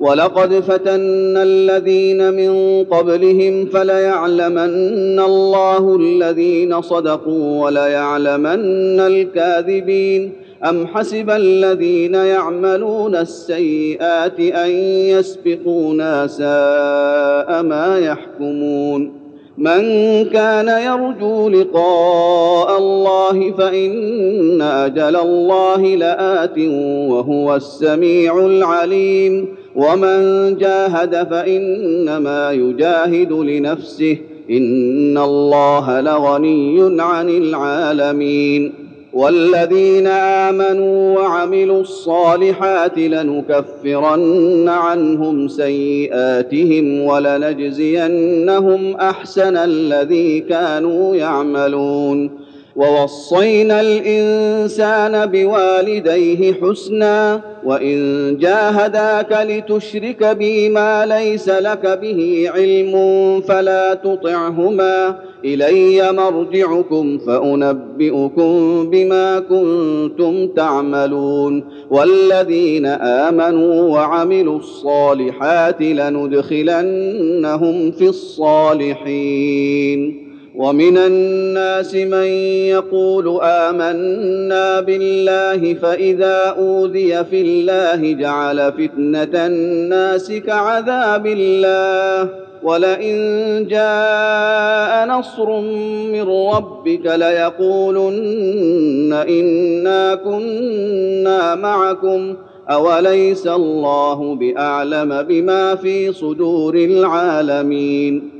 ولقد فتنا الذين من قبلهم فليعلمن الله الذين صدقوا وليعلمن الكاذبين. أم حسب الذين يعملون السيئات أن يسبقونا ساء ما يحكمون. من كان يرجو لقاء الله فإن أجل الله لآت وهو السميع العليم. ومن جاهد فانما يجاهد لنفسه ان الله لغني عن العالمين والذين امنوا وعملوا الصالحات لنكفرن عنهم سيئاتهم ولنجزينهم احسن الذي كانوا يعملون ووصينا الإنسان بوالديه حسنا وإن جاهداك لتشرك بي ما ليس لك به علم فلا تطعهما. إلي مرجعكم فأنبئكم بما كنتم تعملون. والذين آمنوا وعملوا الصالحات لندخلنهم في الصالحين. ومن الناس من يقول آمنا بالله فإذا أوذي في الله جعل فتنة الناس كعذاب الله ولئن جاء نصر من ربك ليقولن إنا كنا معكم أوليس الله بأعلم بما في صدور العالمين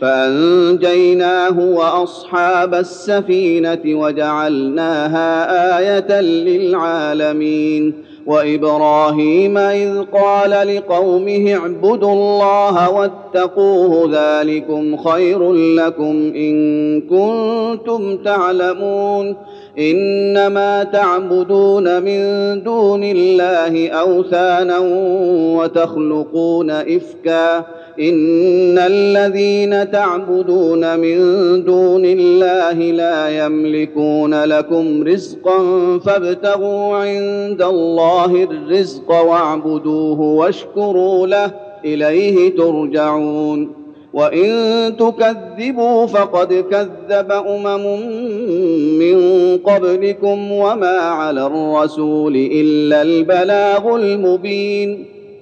فأنجيناه وأصحاب السفينة وجعلناها آية للعالمين. وإبراهيم إذ قال لقومه اعبدوا الله واتقوه ذلكم خير لكم إن كنتم تعلمون. إنما تعبدون من دون الله أوثانا وتخلقون إفكا. ان الذين تعبدون من دون الله لا يملكون لكم رزقا فابتغوا عند الله الرزق واعبدوه واشكروا له اليه ترجعون وان تكذبوا فقد كذب امم من قبلكم وما على الرسول الا البلاغ المبين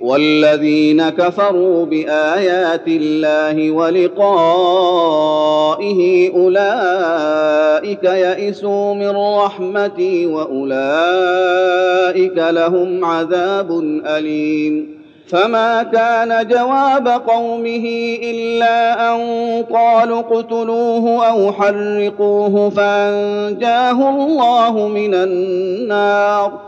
والذين كفروا بآيات الله ولقائه أولئك يئسوا من رحمتي وأولئك لهم عذاب أليم. فما كان جواب قومه إلا أن قالوا اقتلوه أو حرقوه فأنجاه الله من النار.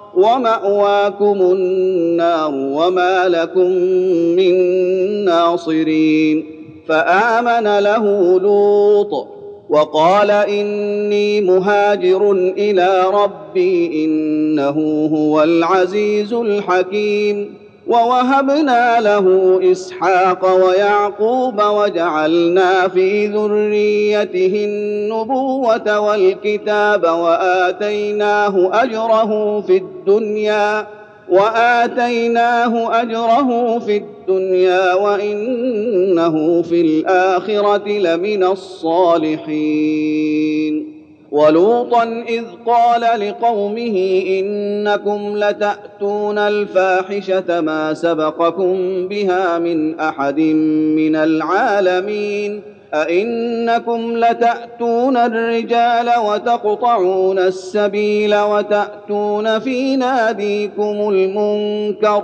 ومأواكم النار وما لكم من ناصرين. فآمن له لوط وقال إني مهاجر إلى ربي إنه هو العزيز الحكيم. ووهبنا له إسحاق ويعقوب وجعلنا في ذريته النبوة والكتاب وآتيناه أجره في الدنيا وآتيناه أجره في الدنيا وإنه في الآخرة لمن الصالحين ولوطا إذ قال لقومه إنكم لتأتون الفاحشة ما سبقكم بها من أحد من العالمين أئنكم لتأتون الرجال وتقطعون السبيل وتأتون في ناديكم المنكر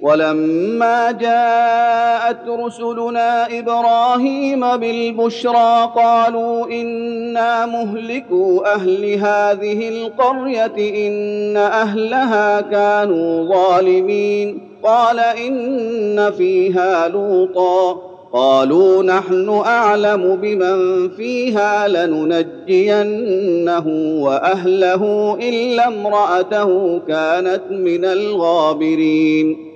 ولما جاءت رسلنا إبراهيم بالبشرى قالوا إنا مهلكو أهل هذه القرية إن أهلها كانوا ظالمين. قال إن فيها لوطا. قالوا نحن أعلم بمن فيها لننجينه وأهله إلا امرأته كانت من الغابرين.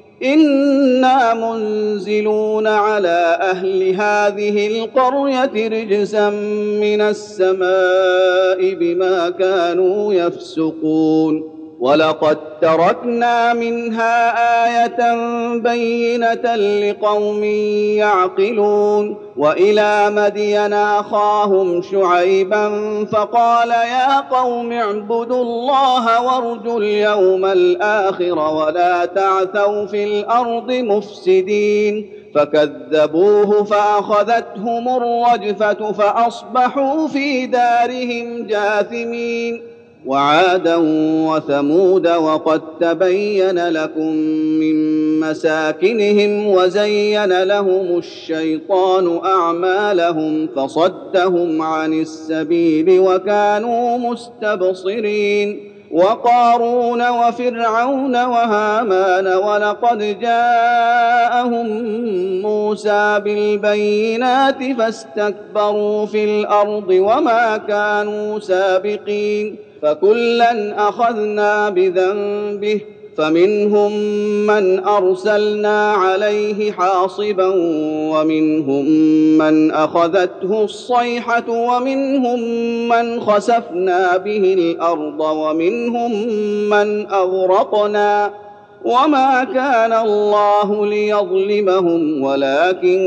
أنا منزلون على أهل هذه القريه رجسا من السماء بما كانوا يفسقون ولقد تركنا منها آية بينة لقوم يعقلون وإلى مدين أخاهم شعيبا فقال يا قوم اعبدوا الله وارجوا اليوم الآخر ولا تعثوا في الأرض مفسدين فكذبوه فأخذتهم الرجفة فأصبحوا في دارهم جاثمين وعادا وثمود وقد تبين لكم من مساكنهم وزين لهم الشيطان أعمالهم فصدهم عن السبيل وكانوا مستبصرين وقارون وفرعون وهامان ولقد جاءهم موسى بالبينات فاستكبروا في الأرض وما كانوا سابقين فكلا أخذنا بذنبه فمنهم من أرسلنا عليه حاصبا ومنهم من أخذته الصيحة ومنهم من خسفنا به الأرض ومنهم من أغرقنا. وما كان الله ليظلمهم ولكن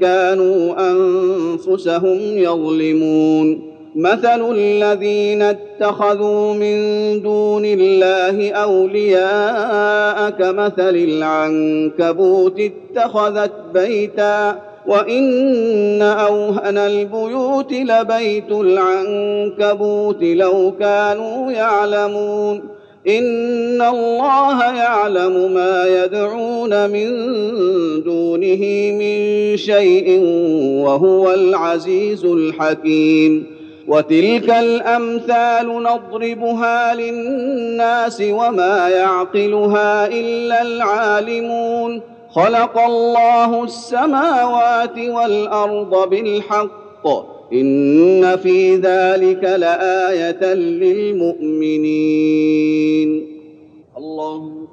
كانوا أنفسهم يظلمون. مثل الذين اتخذوا من دون الله أولياء كمثل العنكبوت اتخذت بيتا وإن أوهن البيوت لبيت العنكبوت لو كانوا يعلمون إن الله يعلم ما يدعون من دونه من شيء وهو العزيز الحكيم وتلك الأمثال نضربها للناس وما يعقلها إلا العالمون. خلق الله السماوات والأرض بالحق. إن في ذلك لآية للمؤمنين. الله